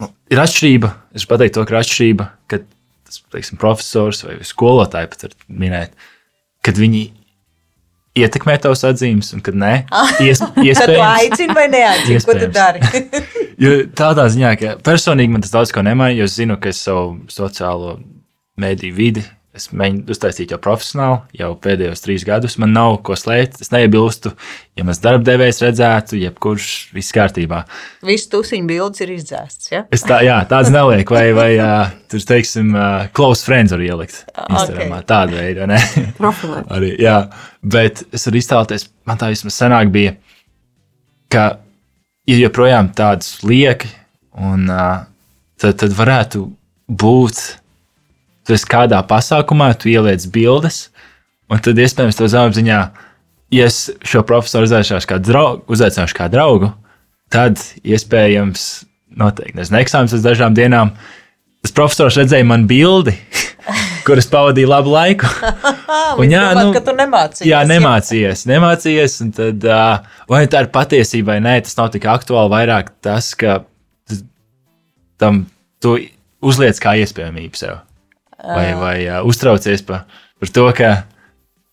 nu, ir atšķirība. Es varu pateikt, to, ka ir atšķirība, kad tas teiksim, profesors vai skolotāji pat var minēt, kad viņi ietekmē tavas atzīmes, un kad nē, ies, Tad tu iespējams. aicini vai neaicini? Ko tu dari? Jo tādā ziņā, ka personīgi man tas daudz ko nemaina, jo es zinu, ka es savu sociālo mediju vidi. Es mēģinu uztaisīt jau profesionāli, jau pēdējos trīs gadus. Man nav ko slēpt. Es neiebilstu, ja mans darbdevējs redzētu, jebkurš viss kārtībā. Viss tusiņu bildes ir izdzēsts. Ja? Es tā, jā, tāds neliek, vai, vai uh, tur, teiksim, uh, close friends var ielikt Instagramā. ok. Tāda veida, vai ne? Profilē. Arī, jā, bet es varu iztēloties, man tā vismaz senāk bija, ka ir joprojām tādas lieki, un uh, tad, tad varētu būt, tu esi kādā pasākumā, tu ieliec bildes, un tad iespējams to zemapziņā, ja es šo profesoru uzaicināšu kā draugu, uzaicināšu kā draugu tad iespējams, noteikti, nezinu, eksāmenis uz dažām dienām, tas profesors redzēja man bildi, kuras pavadīju labu laiku. Un, jā, Domāt, nu, ka tu nemācījies. Jā, nemācījies, nemācījies. un Tad, uh, vai tā ir patiesība vai nē, tas nav tik aktuāli. Vairāk tas, ka tam tu uzliec kā iespējamību sev. Vai, vai uh, uztraucies par, par to, ka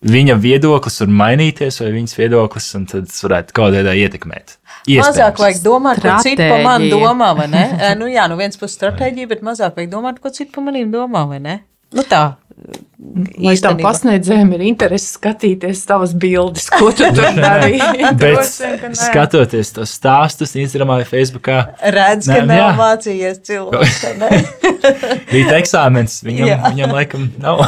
viņa viedoklis var mainīties, vai viņas viedoklis, un tad tas varētu kaut kādā veidā ietekmēt. Mazāk vajag domāt, ko citu par mani domā, vai ne? Nu, jā, no vienas puses stratēģija, bet mazāk vajag domāt, ko citu par maniem domā, vai ne? Nu, tā. Tam īstenībā. pasniedzējiem ir interesi skatīties tavas bildes, ko tu tur darīji? Bet nē. skatoties tos stāstus Instagram vai Facebook, Redz, ka Nē, nav jā. mācījies cilvēks. bija eksāmenis. Viņam, Jā. viņam laikam nav.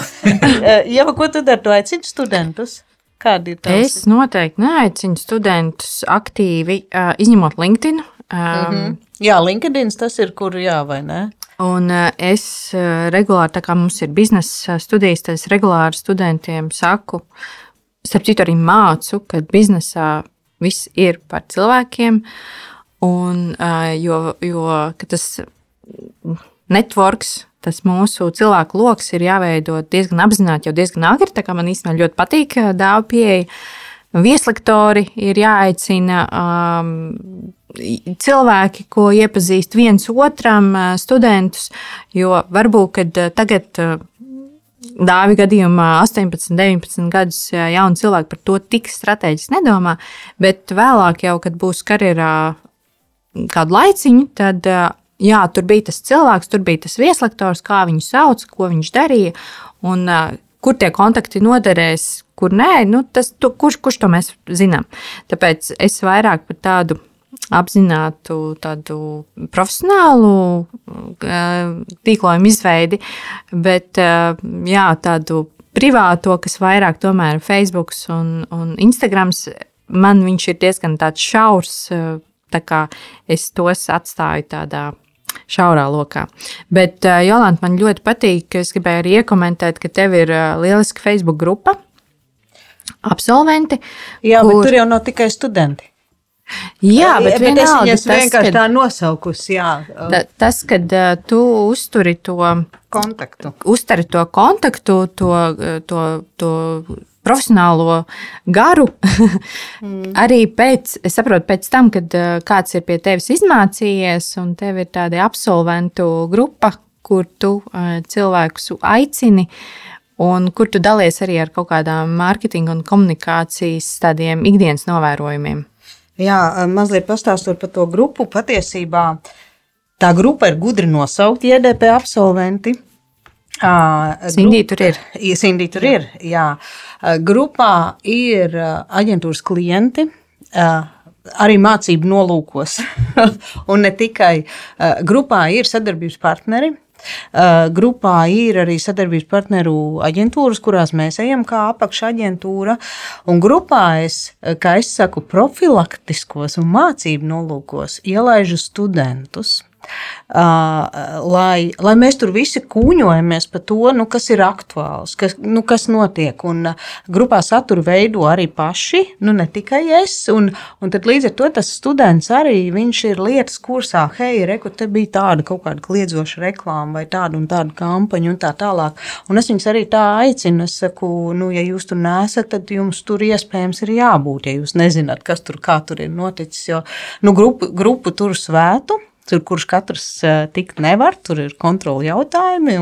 Jā, ko tu dari? Tu aicini studentus? Kādi ir tavi? Es noteikti neaicinu studentus aktīvi, uh, izņemot LinkedIn. Um, Jā, LinkedIn tas ir, kur jā, vai ne? Un uh, es uh, regulāri, tā kā mums ir biznesa studijas, tad es regulāri studentiem saku, starp citu, arī mācu, ka biznesā viss ir par cilvēkiem. Un, uh, jo jo tas networks, tas mūsu cilvēku lokus ir jāveido diezgan apzināti, jau diezgan agri. Tā kā man īstenībā ļoti patīk dāvā pieeja. Vieslektori ir jāaicina um, cilvēki, ko iepazīst viens otram, studentus. Jo varbūt kad, tagad, dāvi gadījumā, 18, 19 gadus jauni cilvēki par to tik strateģiski nedomā, bet vēlāk, jau, kad būs karjerā kādu laiciņu, tad jā, tur bija tas cilvēks, tur bija tas vieslektors, kā viņu sauc, ko viņš darīja. Un, Kur tie kontakti noderēs, kur nē, nu, tas, tu, kurš, kurš to mēs zinām. Tāpēc es vairāk par tādu apzinātu, tādu profesionālu uh, tīklojumu izveidi, bet uh, jā, tādu privāto, kas vairāk tomēr ir Facebook un, un Instagram, man viņš ir diezgan tāds šaurs. uh, Tā kā es tos atstāju tādā šaurā lokā. Bet, Jolanta, man ļoti patīk, ka es gribēju arī iekomentēt, ka tev ir lieliska Facebook grupa, absolventi. Jā, kur- bet tur jau nav tikai studenti. Jā, bet, es vienalga, viņus tas, vienkārši kad- tā nosaukusi, jā, Ta- Tas, kad uh, tu uzturi to, kontaktu. uztari to kontaktu, to, to, to profesionālo garu, mm. arī pēc, es saprotu, pēc tam, kad uh, kāds ir pie tevis izmācījies, un tev ir tāda absolventu grupa, kur tu uh, cilvēkus aicini. Un kur tu dalies arī ar kaut kādām mārketinga un komunikācijas tādiem ikdienas novērojumiem? Jā, mazliet pastāstot par to grupu. Patiesībā tā grupa ir gudri nosaukta IDP absolventi. Ā, Sindī tur ir. Ja Sindī tur ir. Jā. Ā, Grupā ir aģentūras klienti. Arī mācību nolūkos. Un ne tikai grupā ir sadarbības partneri. Ā, Grupā ir arī sadarbības partneru aģentūras, kurās mēs ejam kā apakšaģentūra. Un grupā es, kā es saku, profilaktiskos un mācību nolūkos ielaižu studentus. Lai, lai mēs tur visi kūņojamies par to, nu, kas ir aktuāls, kas, nu, kas notiek. Un, grupā saturu veido arī paši, nu, ne tikai es. Un, un tad līdz ar to tas students arī ir lietas kursā, hei, reku, te bija tāda kaut kāda kliedzoša reklāma vai tāda un tāda kampaņa un tā tālāk. Un es viņus arī tā aicinu, es saku, nu, ja jūs tur nesat, tad jums tur iespējams ir jābūt, ja jūs nezināt, kas tur, tur ir noticis. Jo nu, grupu, grupu tur svētu. Tur, kurš katrs tikt nevar, tur ir kontroli jautājumi.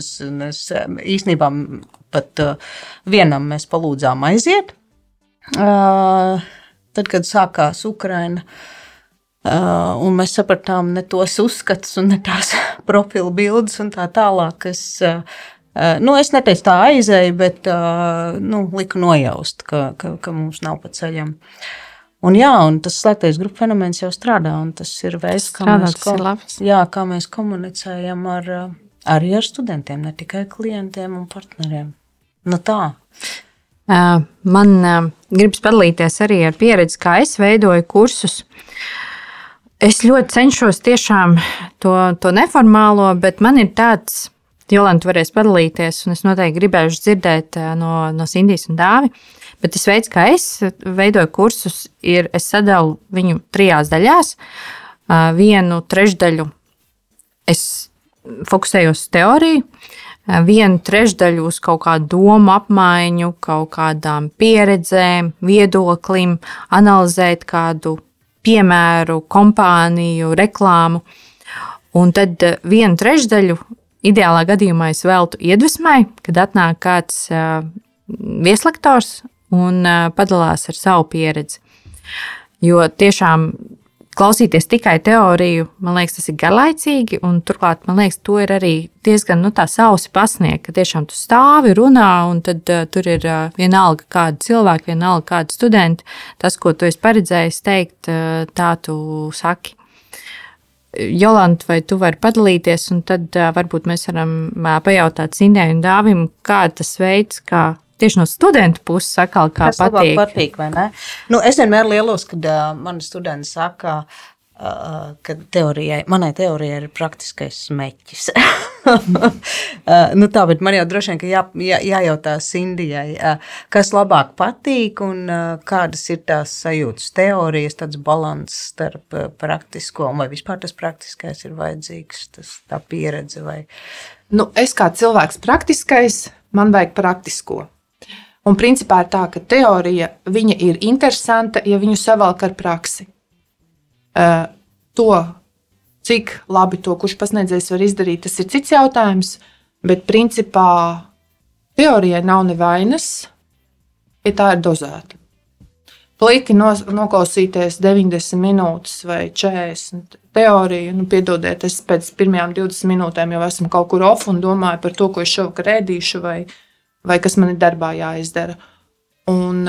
Es, es īstenībā pat vienam mēs palūdzām aiziet. Tad, kad sākās Ukraina, uh, un mēs sapratām ne tos uzskatus un ne tās profilu bildes un tā tālāk, es, uh, nu, es neteicu tā aizēju, bet uh, nu, liku nojaust, ka, ka, ka mums nav pa ceļam. Uh, Un, jā, un tas slēgtais grupu fenomens jau strādā, un tas ir veids, kā, strādā, mēs, ko, jā, kā mēs komunicējam ar, arī ar studentiem, ne tikai klientiem un partneriem. Nu, tā. Man gribas padalīties arī ar pieredzi, kā es veidoju kursus. Es ļoti cenšos tiešām to, to neformālo, bet man ir tāds, Jolanta varēs padalīties, un es noteikti gribēšu dzirdēt no, no Sindijas un Dāvi. Bet tas veids, kā es veidoju kursus, ir es sadalu viņu trijās daļās. Vienu trešdaļu es fokusējos uz teoriju, vienu trešdaļu uz kaut kādu domu apmaiņu, kaut kādām pieredzēm, viedoklim, analizēt kādu piemēru, kompāniju, reklāmu. Un tad vienu trešdaļu ideālā gadījumā es veltu iedvesmai, kad atnāk kāds vieslektors un padalās ar savu pieredzi. Jo tiešām klausīties tikai teoriju, man liekas, tas ir garlaicīgi, turklāt, man liekas, to ir arī diezgan nu, tā sausi pasniegt, ka tiešām tu stāvi, runā, un tad uh, tur ir uh, vienalga kāda cilvēka, vienalga kāda studenta. Tas, ko tu esi paredzējis teikt, uh, tā tu saki. Jolanta, vai tu vari padalīties, un tad uh, varbūt mēs varam uh, pajautāt Sindai un Dāvim, kā tas veids, kā tieši no studentu puses sakal, kā Kas patīk. patīk nu, es vienmēr lielos, kad uh, mani studenti saka, uh, ka teorijai, manai teorijai ir praktiskais smeķis. uh, nu tā, bet man jau droši vien jā, jā, jājautā Sindijai, uh, kas labāk patīk un uh, kādas ir tās sajūtas teorijas, tāds balans starp uh, praktisko un vai vispār tas praktiskais ir vajadzīgs, tas tā pieredze vai. Nu, es kā cilvēks praktiskais, man vajag praktisko. Un principā ir tā, ka teorija ir interesanta, ja viņu savalk ar praksi. Uh, to, cik labi to kurš pasniedzējs var izdarīt, tas ir cits jautājums. Bet principā teorijai nav nevainas, ja tā ir dozēta. Pliki noklausīties 90 minūtes vai 40 teoriju, nu, piedodiet, es pēc pirmajām 20 minūtēm jau esmu kaut kur off un domāju par to, ko es šovakar ēdīšu. Vai, uh, vai kas man ir darbā jāizdara. Un,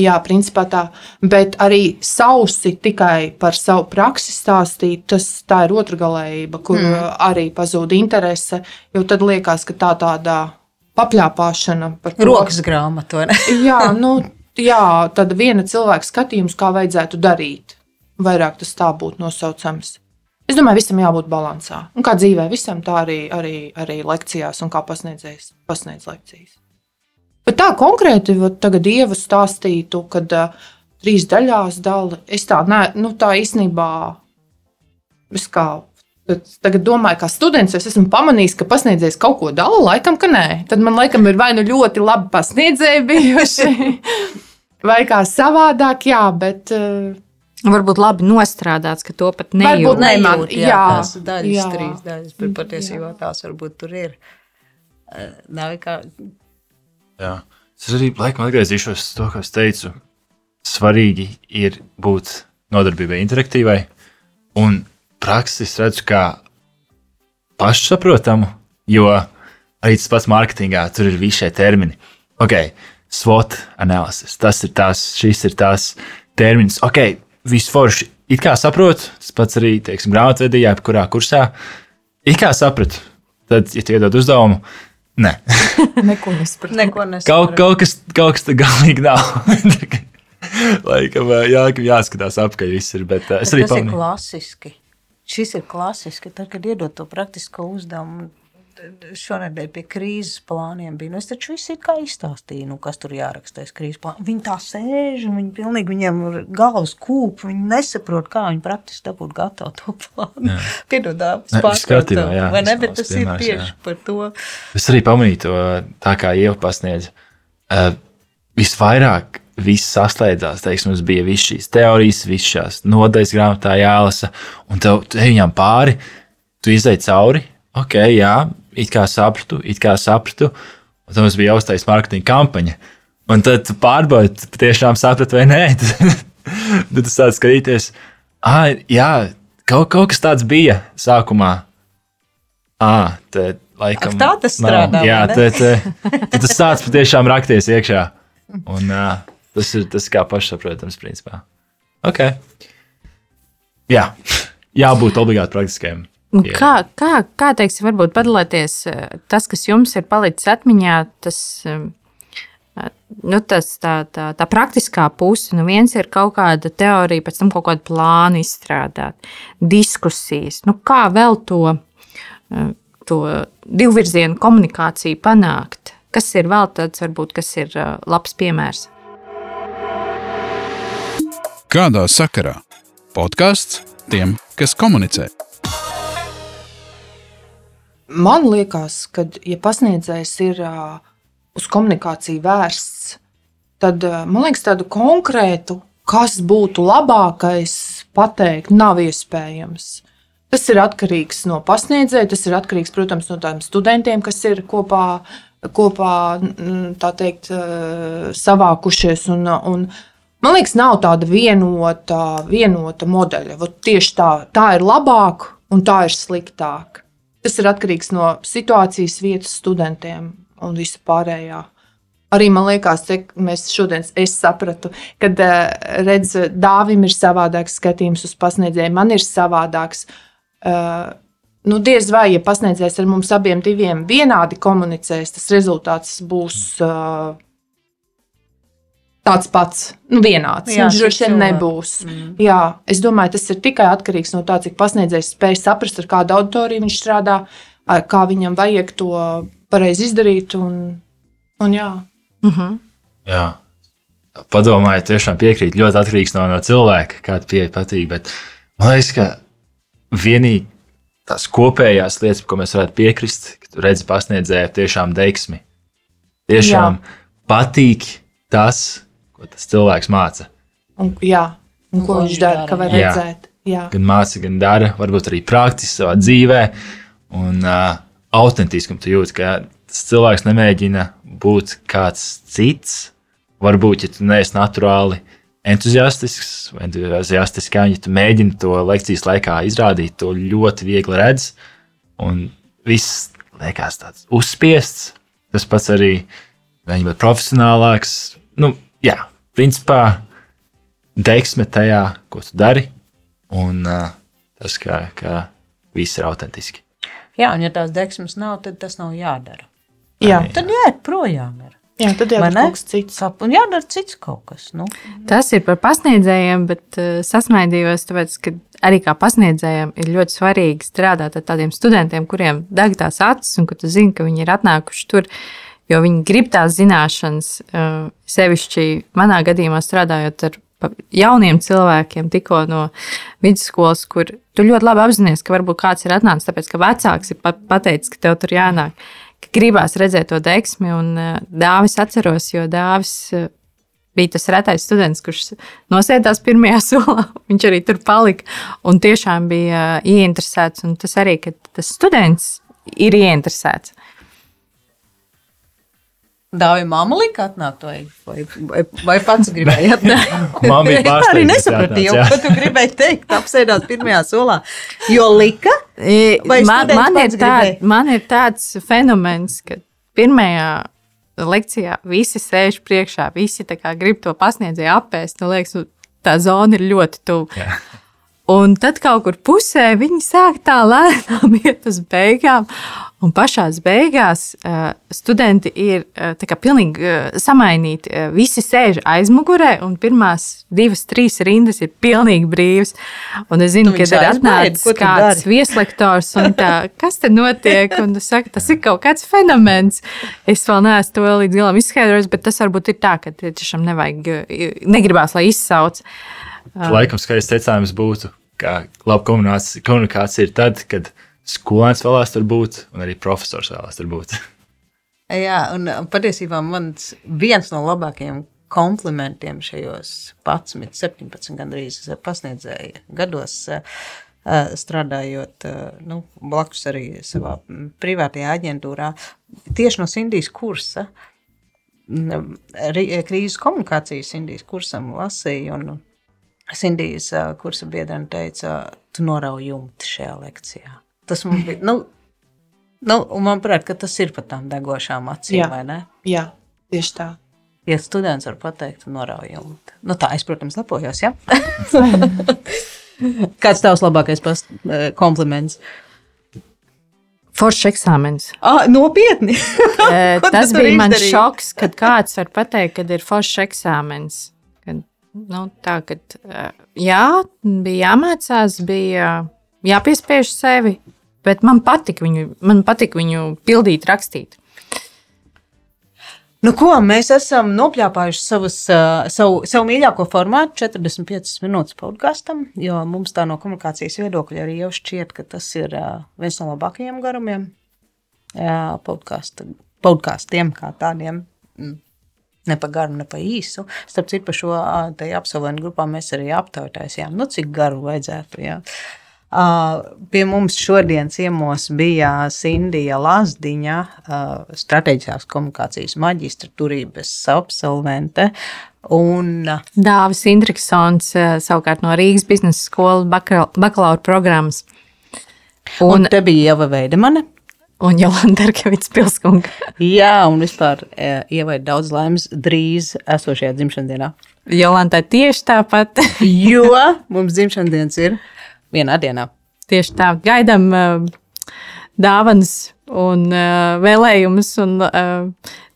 jā, principā tā, bet arī sausi tikai par savu praksi stāstīt, tas tā ir otra galējība, kur mm. arī pazūd interese, jo tad liekas, ka tā tāda papļāpāšana par to. Rokas grāmatu. jā, nu, jā, tad viena cilvēka skatījums, kā vajadzētu darīt. Vairāk tas tā būtu nosaucams. Es domāju, visam jābūt līdzsvarā. Un kā dzīvē, visam tā arī, arī, arī lekcijās, un kā pasniedzējs pasniedz lekcijas. Bet tā konkrēti, tagad Dieva stāstītu, kad uh, trīs daļās dala. Es tā, ne, nu, tā īstenībā, es kā Tagad domāju, kā students, es esmu pamanījis, ka pasniedzējs kaut ko dala, laikam, ka nē. Tad man laikam ir vai nu ļoti labi pasniedzēji bijuši, vai kā savādāk, jā, bet Varbūt labi nostrādāts, ka to pat nejūt. Varbūt nejūt, jā, jā, tās daļas, jā. trīs daļas, bet patiesībā tās varbūt tur ir. Nav kā. Jā. Es arī laikam atgriezīšos to, ko es teicu. Svarīgi ir būt nodarbībai interaktīvai, un praksi es redzu kā pašsaprotamu, jo arī tas pats mārketingā tur ir visi šie termini. Ok, SWOT analīzes, tas ir tās, šis ir tās termins. Ok, viss forši. It kā saprotu, tas pats arī teiksim, grāmatvedījā, kurā kursā. It kā sapratu, tad, ja tie dod uzdevumu, nē. Neko nesapratu. Neko nesapratu. Kaut, kaut, kas, kaut kas tā galīgi nav. Laikam, jā, jāskatās apkārt, viss ir. Bet, bet tas ir klasiski. šis ir klasiski. Tad, kad iedod to praktisko uzdevumu, šonadēļ pie krīzes plāniem bija. Nu, es taču visu kā izstāstīju, nu, kas tur jāraksta. Krīzes plānā. Viņi tā sēž un viņi pilnīgi viņiem ir galvas kūp. Viņi nesaprot, kā viņi praktiski dabūt gatavu to plānu. Piedodām, skatījumā, jā. Vai ne, bet tas piemērs, ir tieši jā. par to. Es arī pamanīju to tā, kā Ieva pasniedz. Uh, visvairāk viss saslēdzās. Teiksim, mums bija visas šīs teorijas, visas šīs nodaļas grāmatā jālasa, un tev, viņam pāri, tu izdeji cauri. Ok, jā, it kā sapratu, it kā sapratu. Un tad mums bija jāuztais mārketinga kampaņa. Un tad pārbaudi, tiešām sapratu vai nē. tad tu sāc skatīties, ah, jā, kaut, kaut kas tāds bija sākumā. Ah, tad, laikam, Ak, tā tas strādā. Jā, tad, tad, tad tas sāc patiešām rakties iekšā. Un uh, tas ir tas kā pašsaprotams, principā. Ok. Jā, jābūt obligāti praktiskajam. Kā, kā, kā teiksim, varbūt padalīties tas, kas jums ir palicis atmiņā, tas, nu, tas tā, tā, tā praktiskā puse. Nu, viens ir kaut kāda teorija, pēc tam kaut kādu plānu izstrādāt, diskusijas. Nu, kā vēl to, to divvirzienu komunikāciju panākt? Kas ir vēl tāds, varbūt, kas ir labs piemērs? Kādā sakarā? Podkāsts tiem, kas komunicē. Man liekas, ka, ja pasniedzējs ir uh, uz komunikāciju vērsts, tad uh, man liekas, tādu konkrētu, kas būtu labākais, pateikt, nav iespējams. Tas ir atkarīgs no pasniedzēja, tas ir atkarīgs, protams, no tādiem studentiem, kas ir kopā, kopā teikt, savākušies. Un, un, man liekas, nav tāda vienota, vienota modeļa. Vot tieši tā, tā ir labāk un tā ir sliktāk. Tas ir atkarīgs no situācijas, vietas, studentiem un visa pārējā. Arī man liekas, ka mēs šodien sapratu, ka redz, dāvim ir savādāks skatījums uz pasniedzēju, man ir savādāks. Uh, nu, diez vai, ja pasniedzējs ar mums abiem diviem vienādi komunicēs, tas rezultāts būs uh, tāds pats, nu, vienāds. Jā, Viņš droši vien nebūs. Mm. Jā, es domāju, tas ir tikai atkarīgs no tā, cik pasniedzējs spēj saprast, ar kādu auditoriju viņš strādā, kā viņam vajag to pareizi izdarīt. Un, un jā. Mm -hmm. jā. Padomājiet, tiešām piekrīt. Ļoti atkarīgs no, no cilvēka, kāda pieeja patīk. Bet man liekas, ka vienīgi tās kopējās lietas, ko mēs varētu piekrist, ka tu redzi pasniedzēju tiešām deksmi. Tiešām jā. patīk tas, ko tas cilvēks māca. Un, jā, un ko viņš dara, ka var jā. redzēt. Jā. Gan māca, gan dara, varbūt arī praktiski savā dzīvē. Un uh, autentiski tu jūti, ka tas cilvēks nemēģina būt kāds cits. Varbūt, ja tu neesi naturāli entuziastisks vai entuziastisks, ja tu mēģini to lekcijas laikā izrādīt, to ļoti viegli redz. Un viss liekas tāds uzspiests. Tas pats arī, vai viņš ir profesionālāks. Nu, jā, principā deksme tajā, ko tu dari, un uh, tas, ka, ka viss ir autentiski. Jā, un ja tās deksmes nav, tad tas nav jādara. Jā. Tad jāiet projām. Ir. Jā, tad jādara kaut kas cits. Un jādara cits kaut kas. Nu. Tas ir par pasniedzējiem, bet uh, sasmaidījos, tāpēc, ka arī kā pasniedzējiem ir ļoti svarīgi strādāt ar tādiem studentiem, kuriem deg tās acis, un ka tu zini, ka viņi ir atnākuši tur jo viņi grib tās zināšanas, eh, sevišķi manā gadījumā strādājot ar jauniem cilvēkiem, tikko no vidusskolas, kur tu ļoti labi apzinājies, ka varbūt kāds ir atnācis, tāpēc ka vecāks ir pateicis, ka tev tur jānāk. Gribās redzēt to deksmi, un eh, dāvis atceros, jo dāvis eh, bija tas retais students, kurš nosēdās pirmajā solā. Viņš arī tur palika un tiešām bija ieinteresēts. Un tas arī, ka tas students ir ieinteresēts. Dāvija māma lika atnākt, vai, vai, vai, vai pats gribēja atnākt? Māma bija pārsteigta. arī nesapratīja, ko tu gribēji teikt, apsēdāt pirmajā solā. Jo lika? Man, man, ir tā, man ir tāds fenomens, ka pirmajā lekcijā visi sēž priekšā, visi grib to pasniedzēju apēst. Man liekas, nu, tā zona ir ļoti tuva. Un tad kaut kur pusē viņi sāk tā lēnām iet uz beigām. Un pašā beigās uh, studenti ir uh, pilnīgi uh, samainīti. Uh, visi sēž aizmugurē, un pirmās divas, trīs rindas ir pilnīgi brīvas. Un es zinu, ka ir atnācis kāds vieslektors, un tā, kas te notiek? Un es saku, tas ir kaut kāds fenomens. Es vēl neesmu to līdz galam izskaidrojis, bet tas varbūt ir tā, ka tiešām nevajag, negribās, lai izsauc. Laikam skaists secinājums būtu, ka laba komunikācija, komunikācija ir tad, kad skolēns vēlās tur būt, un arī profesors vēlās tur būt. Jā, un patiesībā mans viens no labākajiem komplimentiem šajos 11, 17 gandrīz pasniedzēja gados, strādājot nu, blakus arī savā privātajā aģentūrā, tieši no Sindijas kursa, krīzes komunikācijas Sindijas kursam lasīju, un Sindijas kursa biedrene teica, tu norauj jumti šajā lekcijā. Tas mums bija. Nu, nu, man liekas, ka tas ir pat tām degošām acīm, jā, vai ne? Jā, tieši tā. Ja students var pateikt, noraujumu. Nu, tā es, protams, lepojos. Ja? Kāds tavs labākais past, kompliments? Foršs eksāmenis. Ah, nopietni! Tas bija mans šoks, kad kāds var pateikt, ka ir foršs eksāmenis. Nu, tā, eh, jā, bija jāmācās, bija jāpiespiež sevi, bet man patika viņu, man patika viņu pildīt, rakstīt. Nu, ko, mēs esam nopļāpājuši savus, savu, savu mīļāko formātu, 45 minūtes podkāstam, jo mums tā no komunikācijas viedokļa arī jau šķiet, ka tas ir viens no labākajiem garumiem podkāstiem kā tādiem. Ne pa garu, ne pa īsu. Starp citu, par šo absolventu grupā mēs arī aptaujājām, nu, cik garu vajadzētu. Jā. Ja. Pie mums šodien ciemos bija Sindija Lazdiņa, strateģiskās komunikācijas maģistra turības absolvente. Un Dāvis Indriksons, savukārt no Rīgas biznesa skolas bakalaura programmas. Un, un te bija Ieva Veidemane. Un Jolanda Arkevits pilskunga. Jā, un vispār Ievai daudz laimes drīz esošajā dzimšanas dienā. Jolanta tieši tāpat. jo mums dzimšanas dienas ir vienā dienā. Tieši tā, gaidām uh, dāvanas un uh, vēlējumus, un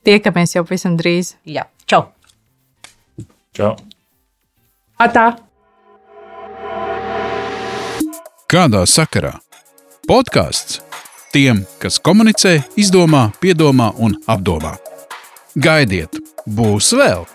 tiekamies jau pavisam drīz. Jā, čau! Čau! Atā! Kādā sakarā? Podkāsts tiem, kas komunicē, izdomā, piedomā un apdomā. Gaidiet, būs vēl!